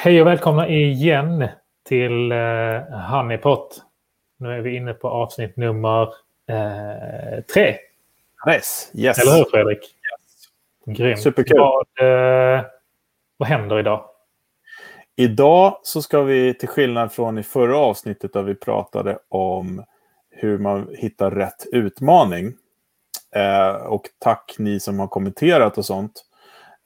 Hej och välkomna igen till eh, Honeypot. Nu är vi inne på avsnitt nummer eh, tre. Nice. Yes. Eller hur Fredrik? Yes. Grymt. Superkul. Vad, eh, vad händer idag? Idag så ska vi, till skillnad från i förra avsnittet där vi pratade om hur man hittar rätt utmaning. Eh, och tack ni som har kommenterat och sånt.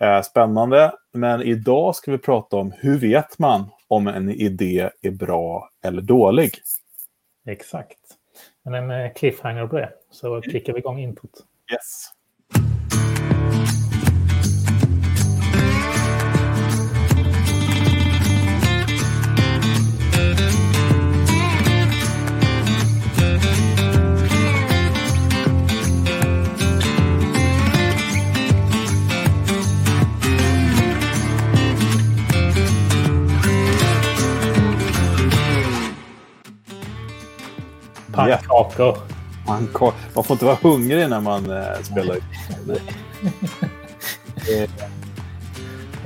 Eh, spännande. Men idag ska vi prata om hur vet man om en idé är bra eller dålig? Exakt. Men en eh, cliffhanger på det. Så klickar vi igång introt. Yes. Pannkakor. Man, man får inte vara hungrig när man eh, spelar. eh,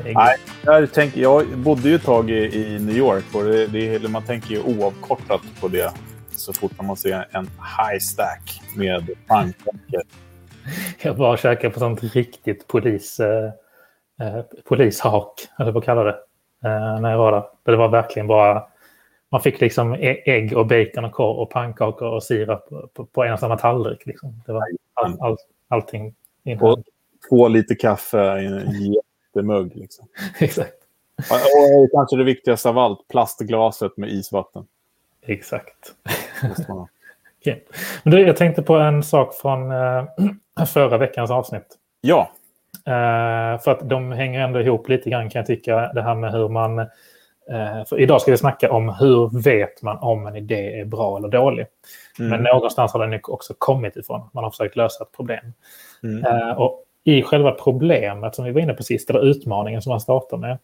nej, jag, tänker, jag bodde ju ett tag i, i New York och det, det, man tänker ju oavkortat på det så fort man ser en high stack med pannkakor. Jag bara käkade på sånt riktigt polis, eh, eh, polishak, eller vad kallar det, eh, när jag var där. Det var verkligen bara man fick liksom ägg och bacon och korv och pannkakor och sirap på, på, på en och samma tallrik. Liksom. Det var all, all, allting. Och två liter kaffe i en jättemugg. Liksom. Exakt. Och kanske det viktigaste av allt, plastglaset med isvatten. Exakt. okay. Men du, jag tänkte på en sak från äh, förra veckans avsnitt. Ja. Äh, för att de hänger ändå ihop lite grann kan jag tycka. Det här med hur man för idag ska vi snacka om hur vet man om en idé är bra eller dålig. Mm. Men någonstans har den också kommit ifrån. Man har försökt lösa ett problem. Mm. Eh, och i själva problemet som vi var inne på sist, eller utmaningen som man startar med,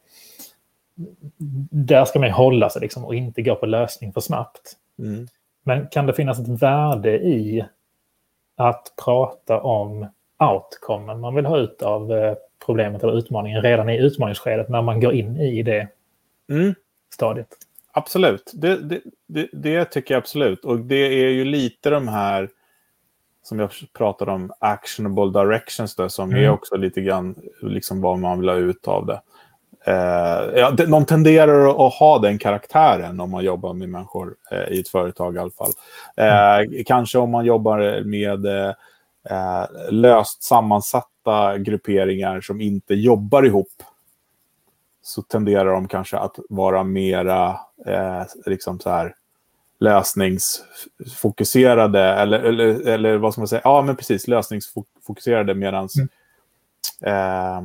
där ska man hålla sig liksom och inte gå på lösning för snabbt. Mm. Men kan det finnas ett värde i att prata om outcomen man vill ha ut av eh, problemet eller utmaningen redan i utmaningsskedet när man går in i det mm. stadiet. Absolut, det, det, det, det, tycker jag absolut. Och det är ju lite de här som jag pratade om, actionable directions, då, som mm. är också lite grann liksom vad man vill ha ut av det. Eh, ja, de tenderar att ha den karaktären om man jobbar med människor eh, i ett företag i alla fall. Eh, mm. Kanske om man jobbar med eh, löst sammansatta grupperingar som inte jobbar ihop så tenderar de kanske att vara mera eh, liksom så här, lösningsfokuserade eller, eller, eller vad ska man säga? Ja, men precis, lösningsfokuserade medan mm. eh,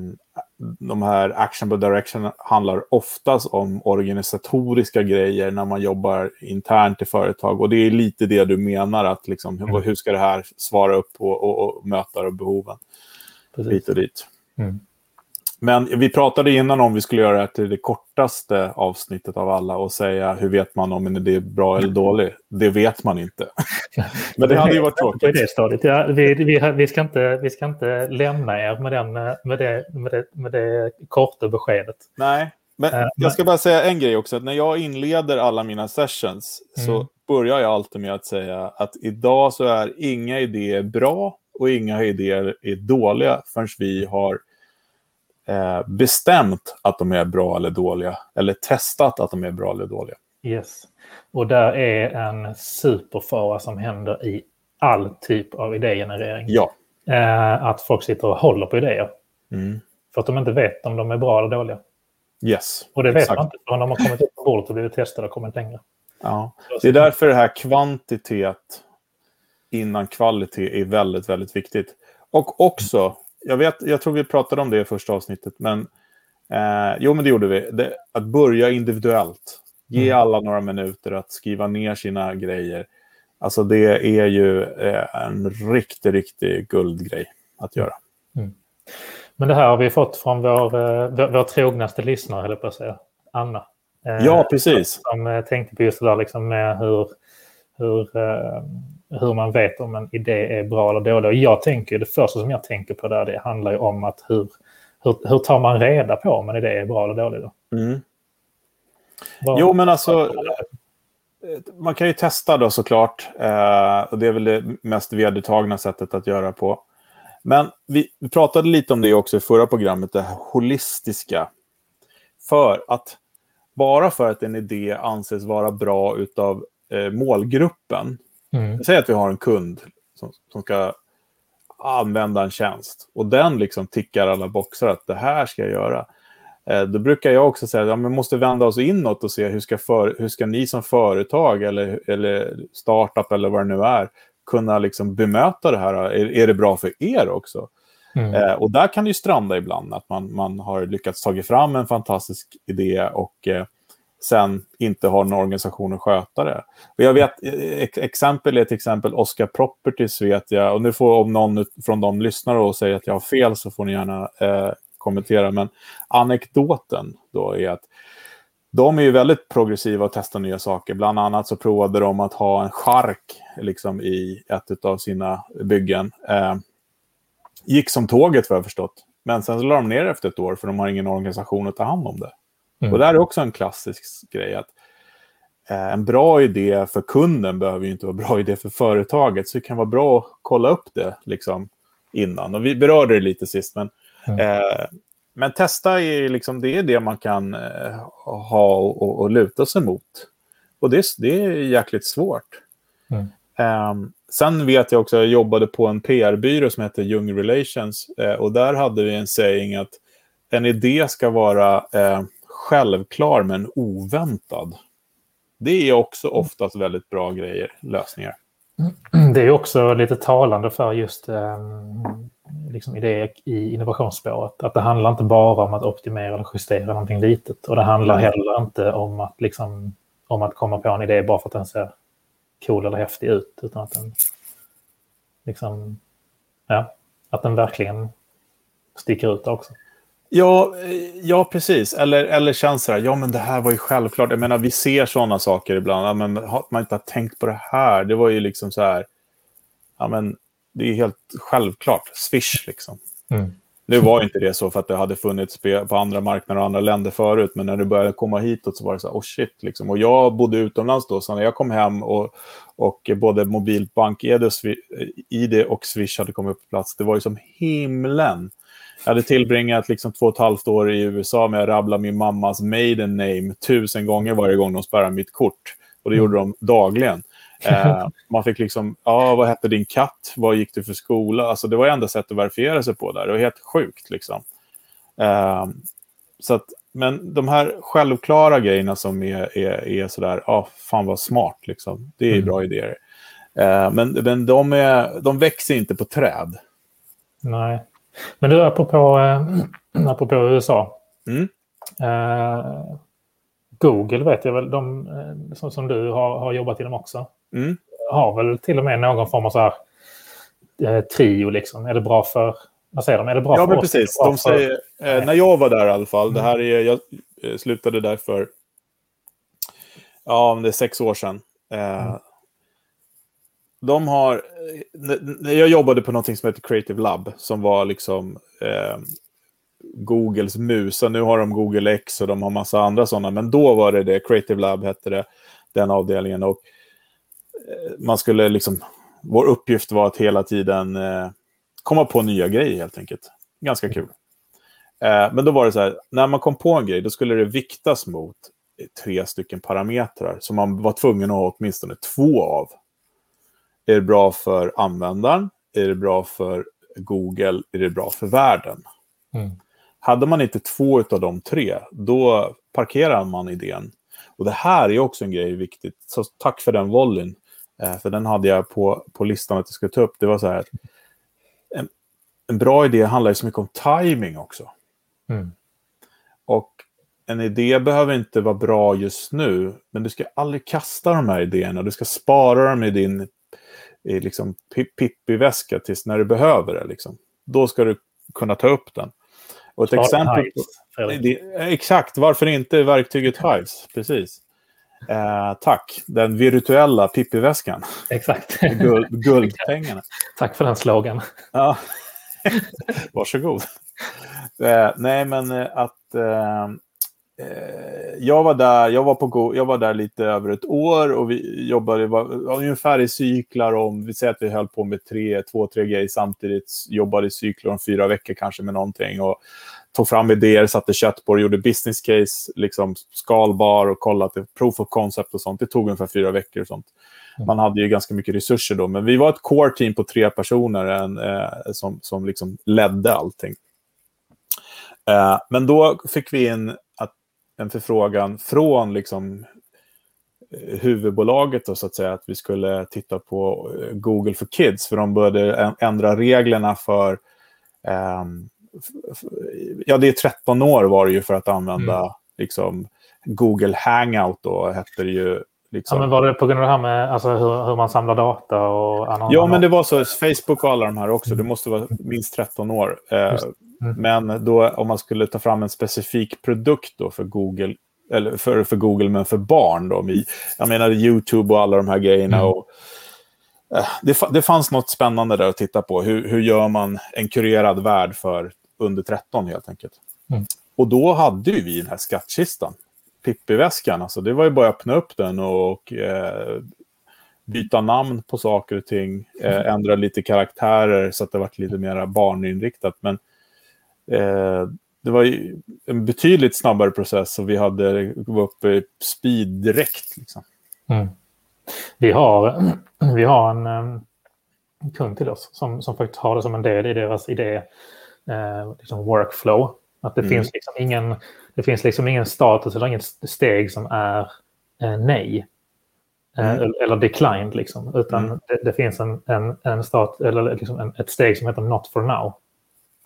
de här action by direction handlar oftast om organisatoriska grejer när man jobbar internt i företag. Och det är lite det du menar, att liksom, mm. hur ska det här svara upp och, och, och möta behoven? Precis. Och dit. Mm. Men vi pratade innan om vi skulle göra det till det kortaste avsnittet av alla och säga hur vet man om en idé är bra eller dålig? Det vet man inte. Men det hade ju varit tråkigt. Det stadiet. Ja, vi, vi, vi, ska inte, vi ska inte lämna er med, den, med, det, med, det, med det korta beskedet. Nej, men uh, jag ska bara säga en grej också. Att när jag inleder alla mina sessions mm. så börjar jag alltid med att säga att idag så är inga idéer bra och inga idéer är dåliga förrän vi har eh, bestämt att de är bra eller dåliga. Eller testat att de är bra eller dåliga. Yes. Och där är en superfara som händer i all typ av idégenerering. Ja. Eh, att folk sitter och håller på idéer. Mm. För att de inte vet om de är bra eller dåliga. Yes. Och det vet exakt. man inte förrän de har kommit upp på bordet och blivit testade och kommit längre. Ja. Det är därför det här kvantitet innan kvalitet är väldigt, väldigt viktigt. Och också jag, vet, jag tror vi pratade om det i första avsnittet, men eh, jo, men det gjorde vi. Det, att börja individuellt. Ge mm. alla några minuter att skriva ner sina grejer. Alltså det är ju eh, en riktig, riktig guldgrej att göra. Mm. Men det här har vi fått från vår, eh, vår, vår trognaste lyssnare, höll på att säga, Anna. Eh, ja, precis. Som eh, tänkte på just det där liksom med hur, hur eh, hur man vet om en idé är bra eller dålig. Och jag tänker, det första som jag tänker på där, det handlar ju om att hur, hur, hur tar man reda på om en idé är bra eller dålig? Då? Mm. Vad- Jo, men alltså... Man kan ju testa då såklart. Eh, och det är väl det mest vedertagna sättet att göra på. Men vi, vi pratade lite om det också i förra programmet, det här holistiska. För att bara för att en idé anses vara bra utav eh, målgruppen. Mm. Säg att vi har en kund som, som ska använda en tjänst. Och den liksom tickar alla boxar att det här ska jag göra. Eh, då brukar jag också säga att ja, vi måste vända oss inåt och se hur ska, för, hur ska ni som företag eller, eller startup eller vad det nu är kunna liksom bemöta det här. Är, är det bra för er också? Mm. Eh, och där kan det ju stranda ibland, att man, man har lyckats ta fram en fantastisk idé och eh, sen inte har någon organisation att sköta det. Och jag vet, e, e, exempel är till exempel Oscar Properties vet jag, och nu får om någon från dem lyssnar och säger att jag har fel så får ni gärna eh, kommentera, men anekdoten då är att de är ju väldigt progressiva och testar nya saker. Bland annat så provade de att ha en chark liksom, i ett av sina byggen. Eh, gick som tåget vad jag har förstått. Men sen så la de ner det efter ett år för de har ingen organisation att ta hand om det. Mm. Och det här är också en klassisk grej. att eh, En bra idé för kunden behöver ju inte vara bra idé för företaget. Så det kan vara bra att kolla upp det liksom, innan. Och vi berörde det lite sist. Men, Mm. eh, men testa är liksom, det är det man kan eh, ha och, och, luta sig mot. Och det, det är jäkligt svårt. Mm. Ehm, sen vet jag också, jag jobbade på en PR-byrå som heter Young Relations. eh, och där hade vi en saying att en idé ska vara eh, självklar men oväntad. Det är också oftast väldigt bra grejer, lösningar. Det är också lite talande för just eh, liksom idéer i innovationsspåret. Att det handlar inte bara om att optimera eller justera någonting litet. Och det handlar heller inte om att, liksom, om att komma på en idé bara för att den ser cool eller häftig ut. Utan att den, liksom, ja, att den verkligen sticker ut också. Ja, eh, ja precis. Eller, eller känns så här, ja men det här var ju självklart. Jag menar, vi ser sådana saker ibland. Ja, men har man inte har tänkt på det här, det var ju liksom så här, ja men det är helt självklart. Swish liksom. Mm. Nu var inte det så för att det hade funnits på andra marknader och andra länder förut, men när det började komma hitåt så var det så här, oh shit. Liksom. Och jag bodde utomlands då, så när jag kom hem och, och både mobilbank-ID och, Swish hade kommit på plats, det var ju som himlen. Jag hade tillbringat liksom två och ett halvt år i USA med att rabbla min mammas maiden name tusen gånger varje gång de spärrade mitt kort. Och det gjorde de dagligen. Eh, man fick liksom, ja, vad hette din katt? Vad gick du för skola? Alltså, det var enda sätt att verifiera sig på där. Det var helt sjukt. Liksom. Eh, så att, men de här självklara grejerna som är, är, är sådär, ja, fan vad smart. Liksom. Det är Mm. bra idéer. Eh, men men de, är, de växer inte på träd. Nej. Men du, apropå, eh, apropå USA. Mm. Eh, Google vet jag väl, de, eh, som, som du har, har jobbat inom också, Mm. har väl till och med någon form av så här, eh, trio. Liksom. Är det bra för... Vad säger de? Är det bra Ja, för men oss? precis. Det De säger, eh, när jag var där i alla fall, det Mm. här är, jag eh, slutade där för ja, om det är sex år sedan. Eh, Mm. De har, eh, när jag jobbade på något som heter Creative Lab, som var liksom eh, Googles musa. Nu har de Google X och de har massa andra sådana, men då var det det, Creative Lab hette det, den avdelningen. Och eh, man skulle liksom, vår uppgift var att hela tiden eh, komma på nya grejer helt enkelt. Ganska kul. Eh, men då var det så här, när man kom på en grej, då skulle det viktas mot eh, tre stycken parametrar som man var tvungen att ha åtminstone två av. Är det bra för användaren? Är det bra för Google? Är det bra för världen? Mm. Hade man inte två av de tre, då parkerar man idén. Och det här är också en grej viktigt. Så tack för den volleyn. Eh, för den hade jag på, på listan att jag skulle ta upp. Det var så här. En, en bra idé handlar ju så mycket om timing också. Mm. Och en idé behöver inte vara bra just nu, men du ska aldrig kasta de här idéerna. Du ska spara dem i din i liksom, pi- Pippi-väska tills när du behöver det. Liksom. Då ska du kunna ta upp den. Och ett Spara exempel... Hives. Det, exakt, varför inte verktyget Hives? Precis. Eh, tack, den virtuella Pippi-väskan. Exakt. Guld, guldpengarna. Tack för den slogan. Ja. Varsågod. Eh, nej, men eh, att... Eh, jag, var där, jag, var på, jag var där lite över ett år och vi jobbade var, ungefär i cyklar om, vi säger att vi höll på med tre, två, tre grejer samtidigt, jobbade i cyklar om fyra veckor kanske med någonting och tog fram idéer, satte kött på det, gjorde business case, liksom skalbar och kollade proof of concept och sånt. Det tog ungefär fyra veckor och sånt. Mm. Man hade ju ganska mycket resurser då, men vi var ett core team på tre personer en, eh, som, som liksom ledde allting. Eh, men då fick vi in en förfrågan från liksom, eh, huvudbolaget då, så att säga, att vi skulle titta på eh, Google for Kids, för de började ändra reglerna för um, ja, det är 13 år var det ju för att använda mm. liksom, Google Hangout då, hette det ju. Liksom. Ja, men var det på grund av det här med alltså, hur, hur man samlar data och annat? Ja, men det var så. Facebook och alla de här också. Mm. Det måste vara minst 13 år. Eh, mm. Men då om man skulle ta fram en specifik produkt då för Google, eller för, för Google, men för barn då. Jag menar YouTube och alla de här grejerna. Mm. Och, eh, det, det fanns något spännande där att titta på. Hur, hur gör man en kurerad värld för under 13 helt enkelt. Mm. Och då hade ju vi den här skattkistan. Pippi-väskan, alltså det var ju bara att öppna upp den och eh, byta namn på saker och ting, eh, mm. ändra lite karaktärer så att det var lite mer barninriktat. Men eh, det var ju en betydligt snabbare process och vi hade var uppe i speed direkt. Liksom. Mm. Vi har, vi har en, en kund till oss som, som faktiskt har det som en del i deras idé eh, liksom workflow. Att det, mm. finns liksom ingen, det finns liksom ingen status eller inget steg som är eh, nej. Eh, mm. Eller declined, liksom. utan mm. det, det, finns en, en, en stat, eller liksom en, ett steg som heter not for now.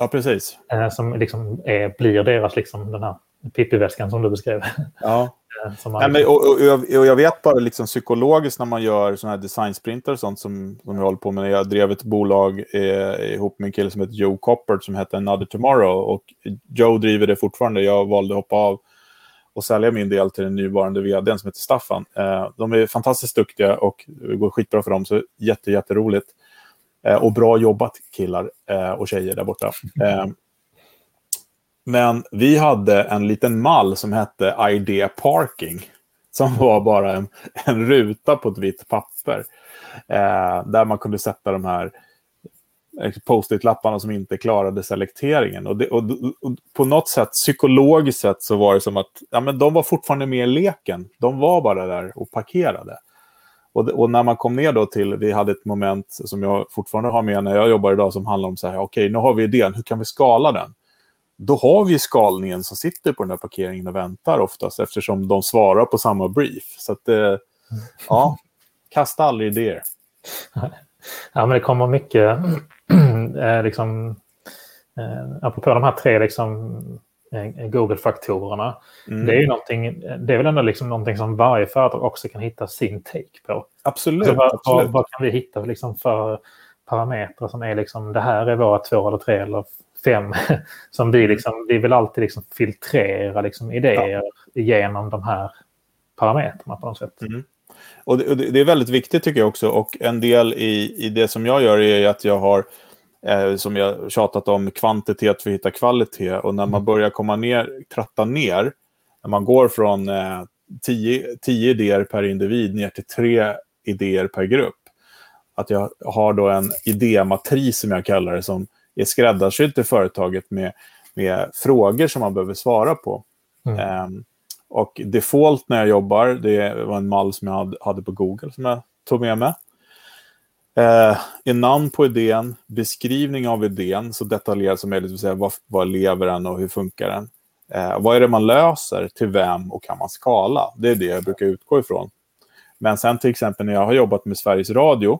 Ja, precis. Eh, som liksom är, blir deras, liksom, den här Pippi-väskan som du beskrev. Ja. Eh, Nej, men, och, och, jag, och, jag, vet bara liksom psykologiskt när man gör sådana här designsprintar och sånt som, som jag håller på med. Jag drev ett bolag eh, ihop med en kille som heter Joe Coppert som heter Another Tomorrow. Och Joe driver det fortfarande. Jag valde att hoppa av och sälja min del till den nuvarande vdn som heter Staffan. Eh, de är fantastiskt duktiga och det går skitbra för dem. Så jätte, jätteroligt. Eh, Eh, och bra jobbat killar eh, och tjejer där borta. Eh, men vi hade en liten mall som hette ID Parking. Som var bara en, en ruta på ett vitt papper. Eh, där man kunde sätta de här eh, post-it-lapparna som inte klarade selekteringen. Och, det, och, och, på något sätt, psykologiskt sett, så var det som att ja, men de var fortfarande med i leken. De var bara där och parkerade. Och, och, när man kom ner då till, vi hade ett moment som jag fortfarande har med när jag jobbar idag som handlar om så här, okej, okay, nu har vi idén, hur kan vi skala den? då har vi skalningen som sitter på den här parkeringen och väntar oftast eftersom de svarar på samma brief. Så att, eh, ja, kasta aldrig idéer. Ja, men det kommer mycket, eh, liksom, eh, apropå de här tre liksom, Google-faktorerna. Mm. Det är ju någonting, det är väl ändå liksom någonting som varje företag också kan hitta sin take på. Absolut. Så vad, absolut. vad, vad kan vi hitta liksom för parametrar som är liksom, det här är våra två eller tre eller fem som vi mm. liksom, vi vill alltid liksom filtrera liksom idéer ja. genom de här parametrarna på något sätt. Mm. Och det, det, är väldigt viktigt tycker jag också och en del i, i det som jag gör är att jag har eh, som jag tjatat om, kvantitet för att hitta kvalitet. Och när man mm. börjar komma ner, tratta ner, när man går från eh, tio, tio idéer per individ ner till tre idéer per grupp. Att jag har då en idématris som jag kallar det, som är skräddarsydd till företaget med, med frågor som man behöver svara på. Mm. Um, och default när jag jobbar, det var en mall som jag hade, på Google som jag tog med mig. Eh, en namn på idén, beskrivning av idén, så detaljerat som möjligt, vill säga vad, vad lever den och hur funkar den? Eh, vad är det man löser, till vem och kan man skala? Det är det jag brukar utgå ifrån. Men sen till exempel när jag har jobbat med Sveriges Radio,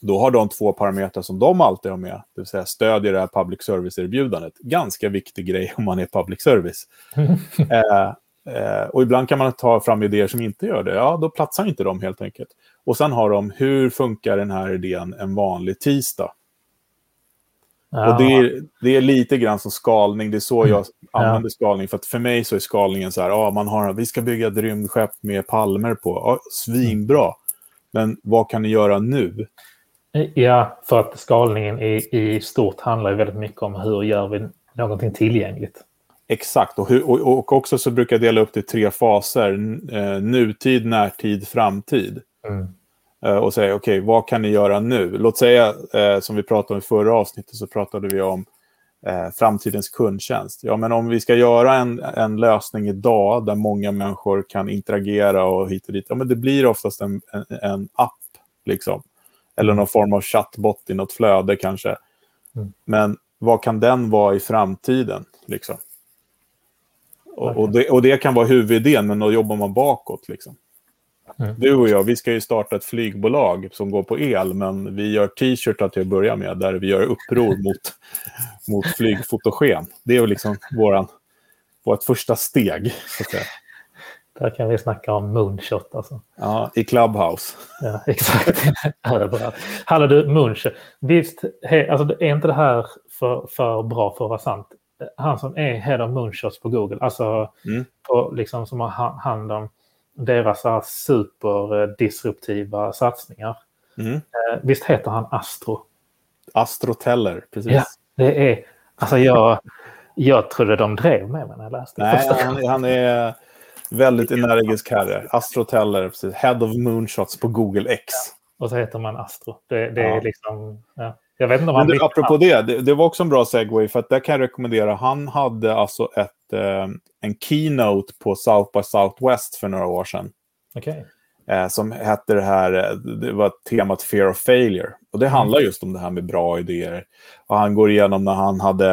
då har de två parametrar som de alltid har med, det vill säga stödjer det här public service-erbjudandet. Ganska viktig grej om man är public service. eh, eh, och ibland kan man ta fram idéer som inte gör det. Ja, då platsar inte de helt enkelt. Och sen har de, hur funkar den här idén en vanlig tisdag? Ja. Och det är, det är lite grann som skalning, det är så jag använder ja. skalning. För att för mig så är skalningen så här, ja, man har, vi ska bygga ett rymdskepp med palmer på. Ja, svinbra. Men vad kan ni göra nu? Ja, för att skalningen i, i stort handlar väldigt mycket om hur gör vi någonting tillgängligt. Exakt, och, hur, och, och också så brukar jag dela upp det i tre faser. Eh, nutid, närtid, framtid. Mm. Eh, och säga, okej, okay, vad kan ni göra nu? Låt säga, eh, som vi pratade om i förra avsnittet, så pratade vi om eh, framtidens kundtjänst. Ja, men om vi ska göra en, en lösning idag där många människor kan interagera och hit och dit, ja, men det blir oftast en, en, en app, liksom. Eller någon form av chattbot i något flöde kanske. Mm. Men vad kan den vara i framtiden? Liksom? Och, och, det, och det kan vara huvudidén, men då jobbar man bakåt. Liksom. Mm. Du och jag, vi ska ju starta ett flygbolag som går på el, men vi gör t-shirtar till att börja med, där vi gör uppror mot, mot flygfotogen. Det är liksom våran, vårt första steg. Där kan vi snacka om moonshot alltså. Ja, i Clubhouse. Ja, exakt. Överallt. Hallå du, moonshot. Visst, he, alltså, är inte det här för, för bra för att vara sant? Han som är head of moonshots på Google, alltså Mm. på, liksom, som har ha- hand om deras här superdisruptiva satsningar. Mm. Eh, visst heter han Astro? Astro Teller, precis. Ja, det är... Alltså jag, jag trodde de drev med mig när jag läste. Nej, han, han är väldigt energisk herre. Astro Teller, precis. Head of Moonshots på Google X. Och så heter man Astro. Det, det är Ja. liksom... Ja. Jag vet inte om Men han bytte apropå det, det, det var också en bra segway för att där kan jag rekommendera. Han hade alltså ett, eh, en keynote på South by Southwest för några år sedan. Okej. Eh, som hette det här, eh, det var temat Fear of Failure. Och det handlar just om det här med bra idéer. Och han går igenom när han hade,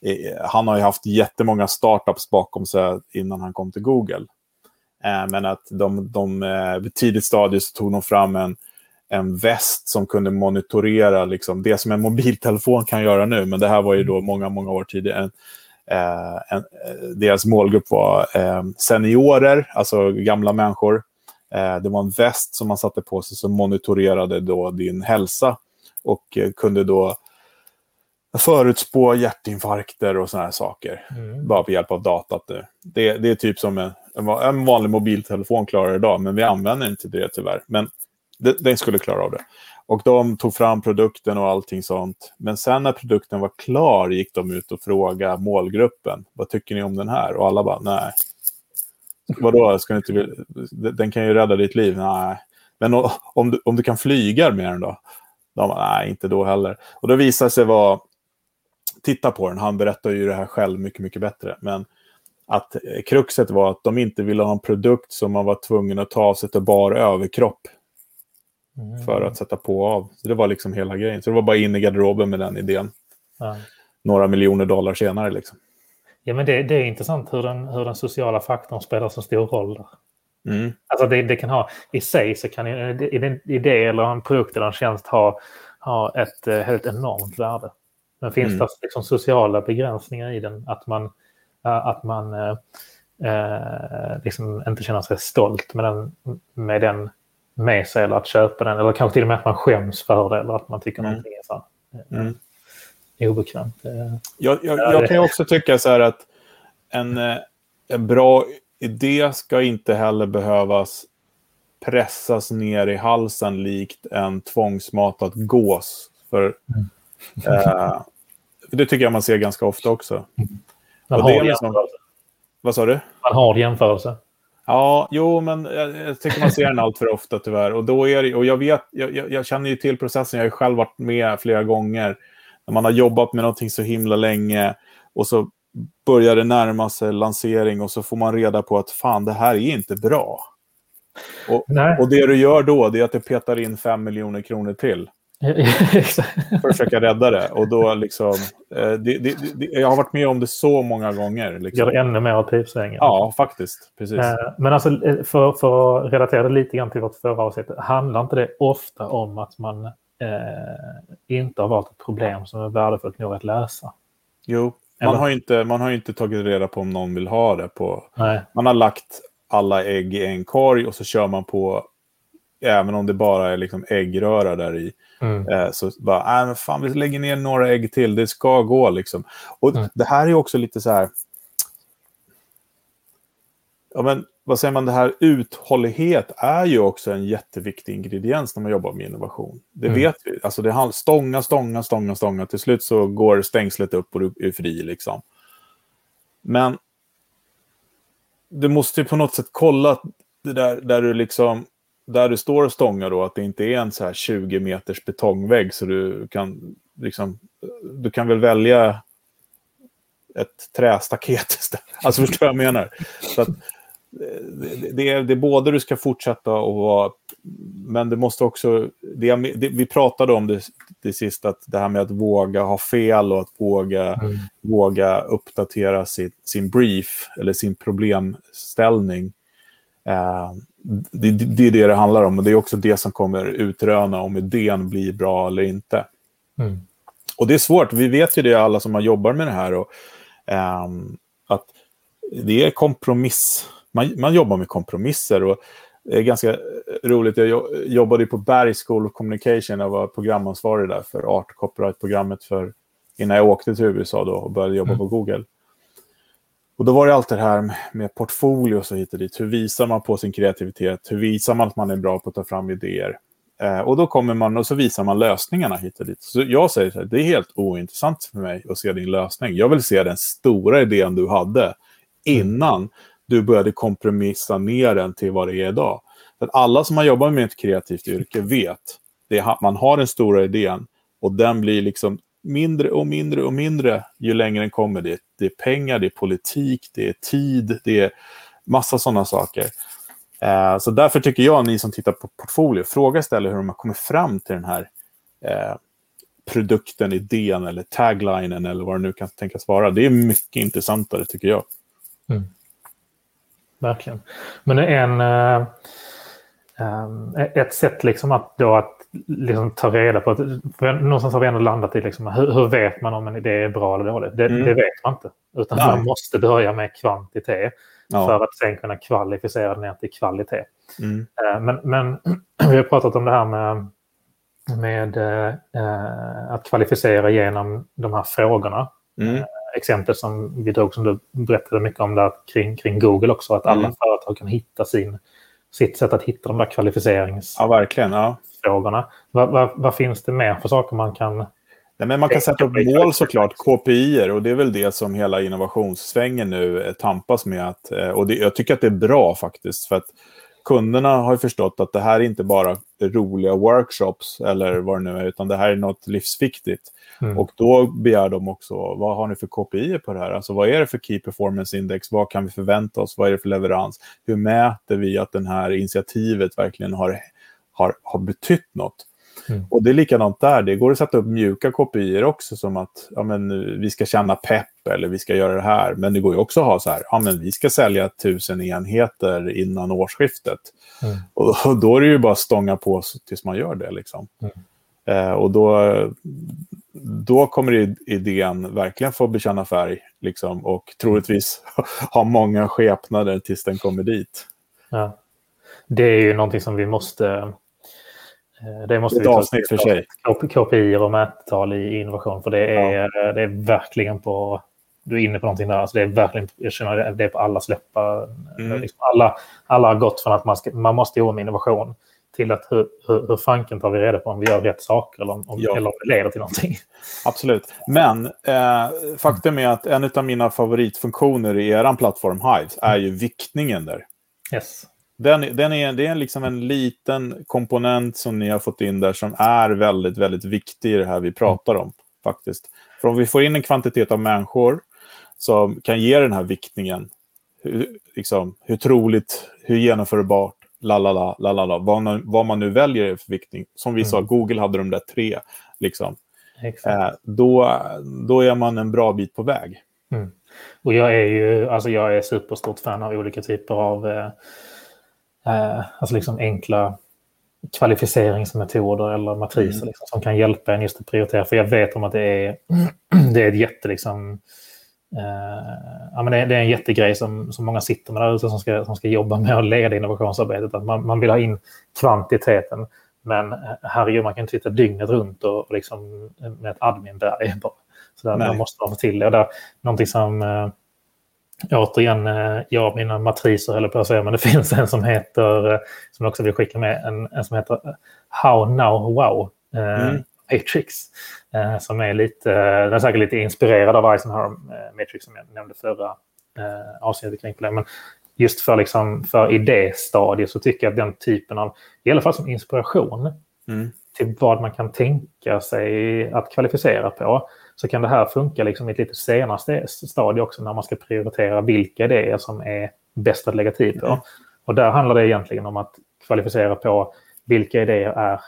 eh, han har ju haft jättemånga startups bakom sig innan han kom till Google. Eh, men att de, de eh, tidigt stadie så tog de fram en, en väst som kunde monitorera liksom, det som en mobiltelefon kan göra nu. Men det här var ju då många, många år tidigare. Eh, en, eh, deras målgrupp var eh, seniorer, alltså gamla människor. Eh, det var en väst som man satte på sig som monitorerade då din hälsa och eh, kunde då förutspå hjärtinfarkter och såna här saker. Mm. Bara med hjälp av datat. Det, det är typ som en, en va- en vanlig mobiltelefon klarar idag, men vi använder inte det tyvärr. Men den skulle klara av det. Och de tog fram produkten och allting sånt. Men sen när produkten var klar gick de ut och frågade målgruppen. Vad tycker ni om den här? Och alla bara, nej. Vadå, ska ni inte, vilja- den kan ju rädda ditt liv. Nej. Men om du, om du kan flyga med den då? De bara, nej, inte då heller. Och då visade det sig vara, titta på den, han berättar ju det här själv mycket, mycket bättre. Men att eh, kruxet var att de inte ville ha en produkt som man var tvungen att ta av sig till bar överkropp Mm. för att sätta på och av. Så det var liksom hela grejen. Så det var bara in i garderoben med den idén. Ja. Några miljoner dollar senare liksom. Ja, men det, det är intressant hur den, hur den sociala faktorn spelar så stor roll där. Mm. Alltså det, det kan ha, i sig så kan en idé- eller en produkt eller en tjänst ha, ha ett eh, helt enormt värde. Men finns Mm. det liksom sociala begränsningar i den? Att man, att man eh, eh, liksom inte känner sig stolt med den, med den med sig eller att köpa den. Eller kanske till och med att man skäms för det eller att man tycker Mm. någonting är så här, Mm. eh, obekvämt. Eh, Jag, jag, Ja, jag kan också tycka så här att en, eh, en bra idé ska inte heller behövas pressas ner i halsen likt en tvångsmatad gås. För, eh, för det tycker jag man ser ganska ofta också. Man Och det har är liksom-. Vad sa du? Man har jämförelse. Ja, jo, men jag, jag tycker man ser den allt för ofta tyvärr. Och, då är det, och jag, vet, jag, jag, känner ju till processen, jag har ju själv varit med flera gånger. När man har jobbat med någonting så himla länge och så börjar det närma sig lansering och så får man reda på att fan, det här är inte bra. Och, och det du gör då, det är att du petar in fem miljoner kronor till. för att försöka rädda det. Och då liksom, eh, det, det, det, jag har varit med om det så många gånger. Gör Liksom. det ännu mer åt pipsvängen. Ja, faktiskt. Precis. Eh, Men alltså eh, för, för att relatera det lite grann till vårt förra avsnitt. Handlar inte det ofta om att man eh, inte har valt ett problem som är värdefullt nog att lösa? Jo, man har, ju inte, man har inte tagit reda på om någon vill ha det. På, Nej. man har lagt alla ägg i en korg och så kör man på, även om det bara är liksom äggröra där i, Mm. eh, så bara, äh, men fan, vi lägger ner några ägg till, det ska gå liksom. Och Mm. det här är också lite så här, ja men vad säger man, det här uthållighet är ju också en jätteviktig ingrediens när man jobbar med innovation. Det Mm. vet vi. Alltså det handlar stånga, stånga, stånga, stånga. Till slut så går stängslet upp och du är fri liksom. Men du måste ju på något sätt kolla där, där du liksom där du står och stångar då, att det inte är en så här 20 meters betongvägg så du kan liksom, du kan väl välja ett trästaket istället. Alltså förstår vad jag menar? Så att, det, det, är, det är både du ska fortsätta och vara, men det måste också, det, det, vi pratade om det, det sista, att det här med att våga ha fel och att våga, mm. våga uppdatera sin, sin brief eller sin problemställning. Eh, det, det, är det det handlar om och det är också det som kommer utröna om idén blir bra eller inte. Mm. Och det är svårt, vi vet ju det alla som har jobbat med det här. Och, um, att det är kompromiss. Man, man jobbar med kompromisser. och det är ganska roligt. Jag jobbade på Berg School of Communication. Jag var programansvarig där för Art Copyright-programmet för, innan jag åkte till USA då och började jobba mm. på Google. Och då var det allt det här med, portfolio och så hit och dit. Hur visar man på sin kreativitet? Hur visar man att man är bra på att ta fram idéer? Eh, och då kommer man och så visar man lösningarna hit och dit. Så jag säger så här, det är helt ointressant för mig att se din lösning. Jag vill se den stora idén du hade innan du började kompromissa ner den till vad det är idag. För alla som har jobbat med ett kreativt yrke vet att man har den stora idén och den blir liksom mindre och mindre och mindre ju längre den kommer. Det är, det är pengar, det är politik, det är tid, det är massa sådana saker. Eh, så därför tycker jag, ni som tittar på portfolio, fråga istället hur de har kommit fram till den här eh, produkten, idén eller taglinen eller vad det nu kan tänkas vara. Det är mycket intressantare tycker jag. Mm. Verkligen. Men en, eh, eh, ett sätt liksom att, då att liksom ta reda på, för någonstans har vi ändå landat i liksom, hur, hur vet man om en idé är bra eller dålig? Det, mm. det vet man inte. Utan Nej. man måste börja med kvantitet ja. för att sen kunna kvalificera ner till kvalitet. Mm. Eh, men, men vi har pratat om det här med, med äh, att kvalificera genom de här frågorna. Mm. Äh, exempel som vi drog som du berättade mycket om där kring, kring Google också, att alla mm. företag kan hitta sin, sitt sätt att hitta de där kvalificeringsfrågorna. Ja, verkligen. Ja. Vad, vad, vad finns det mer för saker man kan Nej, men man kan sätta upp mål såklart, KPI och det är väl det som hela innovationssvängen nu eh, tampas med. Att, eh, och det, jag tycker att det är bra faktiskt, för att kunderna har ju förstått att det här är inte bara roliga workshops eller vad det nu är, utan det här är något livsviktigt. Mm. Och då begär de också, vad har ni för KPI på det här? Alltså vad är det för Key Performance Index? Vad kan vi förvänta oss? Vad är det för leverans? Hur mäter vi att det här initiativet verkligen har, har, har betytt något? Mm. Och det är likadant där. Det går att sätta upp mjuka kopior också som att ja, men, vi ska känna pepp eller vi ska göra det här. Men det går ju också att ha så här, ja, men vi ska sälja tusen enheter innan årsskiftet. Mm. Och, och, då är det ju bara att stånga på tills man gör det. Liksom. Mm. Eh, och då, då kommer idén verkligen få bekänna färg liksom, och troligtvis ha många skepnader tills den kommer dit. Ja. Det är ju någonting som vi måste det måste Ett vi ta avsnitt för sig. KPI och mättal i innovation. För det är, ja. det är verkligen på... Du är inne på någonting där. Alltså det är verkligen, jag känner det är på alla släppar. Mm. Liksom alla, alla har gått från att man, ska, man måste jobba med innovation till att hur, hur, hur fanken tar vi reda på om vi gör rätt saker eller om, ja. eller om det leder till någonting. Absolut. Men eh, faktum är att en av mina favoritfunktioner i er plattform Hives är ju viktningen där. Yes. Den, den är, det är liksom en liten komponent som ni har fått in där som är väldigt, väldigt viktig i det här vi pratar om. faktiskt. För om vi får in en kvantitet av människor som kan ge den här viktningen, hur, liksom, hur troligt, hur genomförbart, lalala, lalala, vad, vad man nu väljer för viktning. Som vi mm. sa, Google hade de där tre. Liksom. Eh, då, då är man en bra bit på väg. Mm. Och jag är ju alltså jag är superstort fan av olika typer av eh, eh, alltså liksom enkla kvalificeringsmetoder eller matriser mm. liksom, som kan hjälpa en just att prioritera. För jag vet om att det är, det är ett jätte... Liksom, eh, ja, men det, är, det är en jättegrej som, som många sitter med där ute som ska, som ska jobba med att leda innovationsarbetet. Att man, man vill ha in kvantiteten. Men eh, herregud, man kan inte sitta dygnet runt och, och liksom, med ett adminberg. Så där, måste man få till det. Och där, någonting som eh, återigen, eh, och mina matriser höll på att säga, men det finns en som heter, eh, som jag också vill skicka med, en, en som heter How Now Wow. Eh, mm. Matrix. Som är lite, den är säkert lite inspirerad av Eisenhower Matrix som jag nämnde förra eh, avsnittet kring problem. Men just för, liksom, för idéstadiet så tycker jag att den typen av, i alla fall som inspiration Mm. till vad man kan tänka sig att kvalificera på, så kan det här funka liksom i ett lite senare stadie också när man ska prioritera vilka idéer som är bäst att lägga tid på. Mm. Och där handlar det egentligen om att kvalificera på vilka idéer är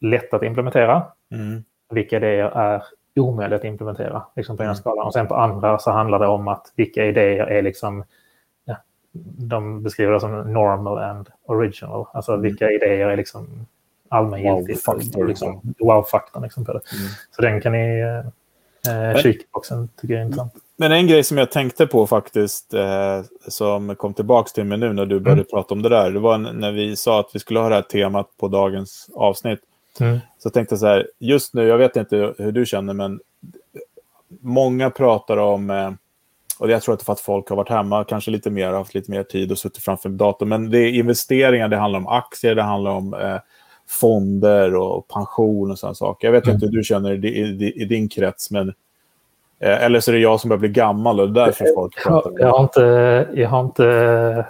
lätta att implementera, Mm. vilka idéer är omöjligt att implementera liksom på ena Mm. skalan. Och sen på andra så handlar det om att vilka idéer är liksom, ja, de beskriver det som normal and original. Alltså Mm. vilka idéer är liksom allmängiltigt. Liksom, wow-faktorn liksom på det. Mm. Så den kan ni eh, också, tycker jag är intressant. Men en grej som jag tänkte på faktiskt, eh, som kom tillbaka till mig nu när du började Mm. prata om det där, det var när vi sa att vi skulle ha det här temat på dagens avsnitt. Mm. Så tänkte jag så här, just nu, jag vet inte hur du känner, men många pratar om, eh, och jag tror att det är för att folk har varit hemma kanske lite mer, haft lite mer tid och suttit framför datorn, men det är investeringar, det handlar om aktier, det handlar om eh, fonder och pension och sådana saker. Jag vet Mm. inte hur du känner i, i, i din krets, men eh, eller så är det jag som börjar bli gammal och det är därför folk pratar om Jag, jag, det. har inte, jag, har inte,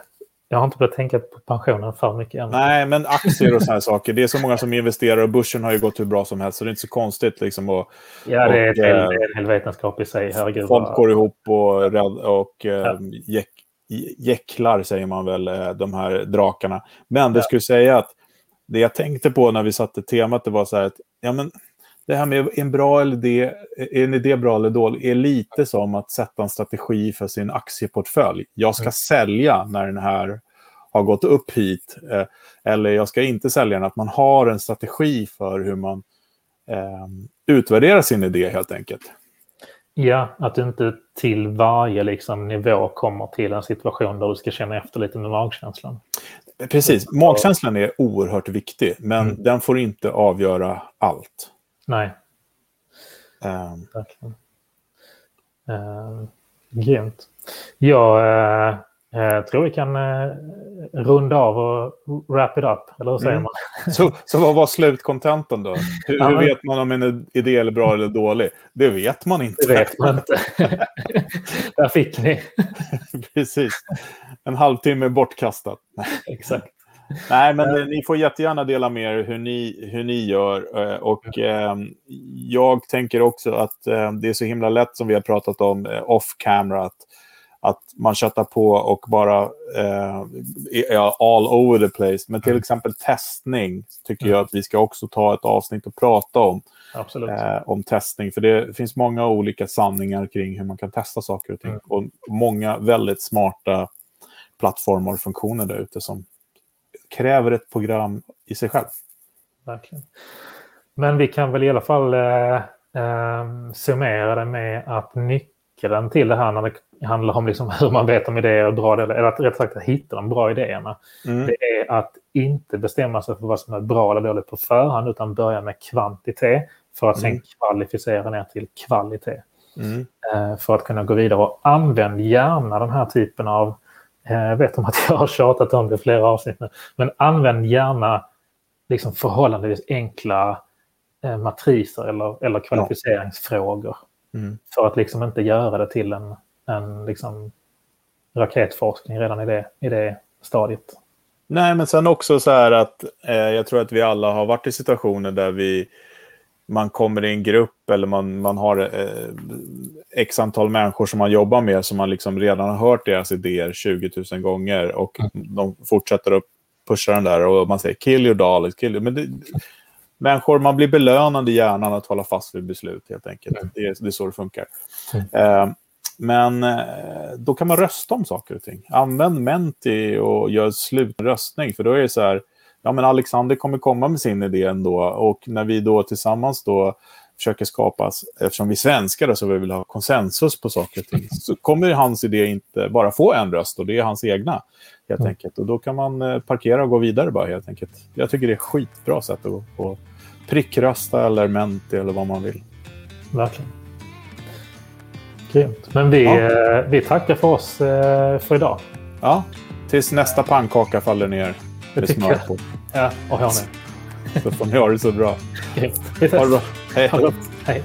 jag har inte börjat tänka på pensionen för mycket än. Nej, men aktier och sådana saker. Det är så många som investerar och börsen har ju gått hur bra som helst, så det är inte så konstigt. Liksom, och Ja, det är, och, hel, eh, det är en hel vetenskap i sig. Herregud. Folk går ihop och, och eh, Ja. jäck, jäcklar, säger man väl, eh, de här drakarna. Men det skulle säga att det jag tänkte på när vi satte temat, det var så här att ja, men det här med en bra eller idé, är en idé bra eller dålig, är lite som att sätta en strategi för sin aktieportfölj. Jag ska Mm. sälja när den här har gått upp hit, eh, eller jag ska inte sälja den. Att man har en strategi för hur man eh, utvärderar sin idé helt enkelt. Ja, att du inte till varje liksom, nivå kommer till en situation där du ska känna efter lite med magkänslan. Precis, magkänslan är oerhört viktig, men Mm. den får inte avgöra allt. Nej, Ehm, verkligen. Uh, grymt. Jag eh, eh, tror vi kan eh, runda av och wrap it up, eller hur säger Mm. man? så, så vad var slutkontentan då? Hur, hur vet man om en idé är bra eller dålig? Det vet man inte. Det vet man inte. Där fick ni. Precis. En halvtimme bortkastat. Exakt. Nej, men eh, ni får jättegärna dela med er hur ni, hur ni gör. Och eh, jag tänker också att eh, det är så himla lätt som vi har pratat om eh, off camera. Att, att man köttar på och bara eh, är all over the place. Men till Mm. exempel testning tycker jag att vi ska också ta ett avsnitt och prata om. Eh, om testning. För det finns många olika sanningar kring hur man kan testa saker och ting. Mm. Och många väldigt smarta plattformar och funktioner där ute som kräver ett program i sig själv. Verkligen. Men vi kan väl i alla fall eh, eh, summera det med att nyckeln till det här när det handlar om liksom hur man vet om idéer är bra eller, eller att rätt sagt att hitta de bra idéerna. Mm. Det är att inte bestämma sig för vad som är bra eller dåligt på förhand utan börja med kvantitet för att Mm. sen kvalificera ner till kvalitet. Mm. eh, för att kunna gå vidare. Och använd gärna den här typen av, eh, jag vet om att jag har tjatat om det i flera avsnitt nu, men använd gärna liksom förhållandevis enkla eh, matriser eller, eller kvalificeringsfrågor. Mm. För att liksom inte göra det till en, en liksom raketforskning redan i det, i det stadiet. Nej, men sen också så här att eh, jag tror att vi alla har varit i situationer där vi man kommer i en grupp eller man, man har eh, x antal människor som man jobbar med som man liksom redan har hört deras idéer 20 000 gånger och de fortsätter att pusha den där och man säger kill your darlings, kill your... Men det, människor, man blir belönad i hjärnan att hålla fast vid beslut helt enkelt. Mm. Det, är, det är så det funkar. Mm. Eh, men eh, då kan man rösta om saker och ting. Använd Menti och gör slutröstning. För då är det så här, ja men Alexander kommer komma med sin idé ändå. Och när vi då tillsammans då försöker skapa, eftersom vi svenskar så vi vill ha konsensus på saker och ting, så kommer hans idé inte bara få en röst och det är hans egna. Helt Mm. enkelt. Och då kan man eh, parkera och gå vidare bara helt enkelt. Jag tycker det är skitbra sätt att på prickrösta eller Menti eller vad man vill. Verkligen. Grymt. Men vi, Ja. eh, vi tackar för oss eh, för idag. Ja, tills nästa pannkaka faller ner med smör på. Ja, och hörni. Så får ni ha det så bra. Ses. Ha det bra. Hej. Ha det gott. Hej.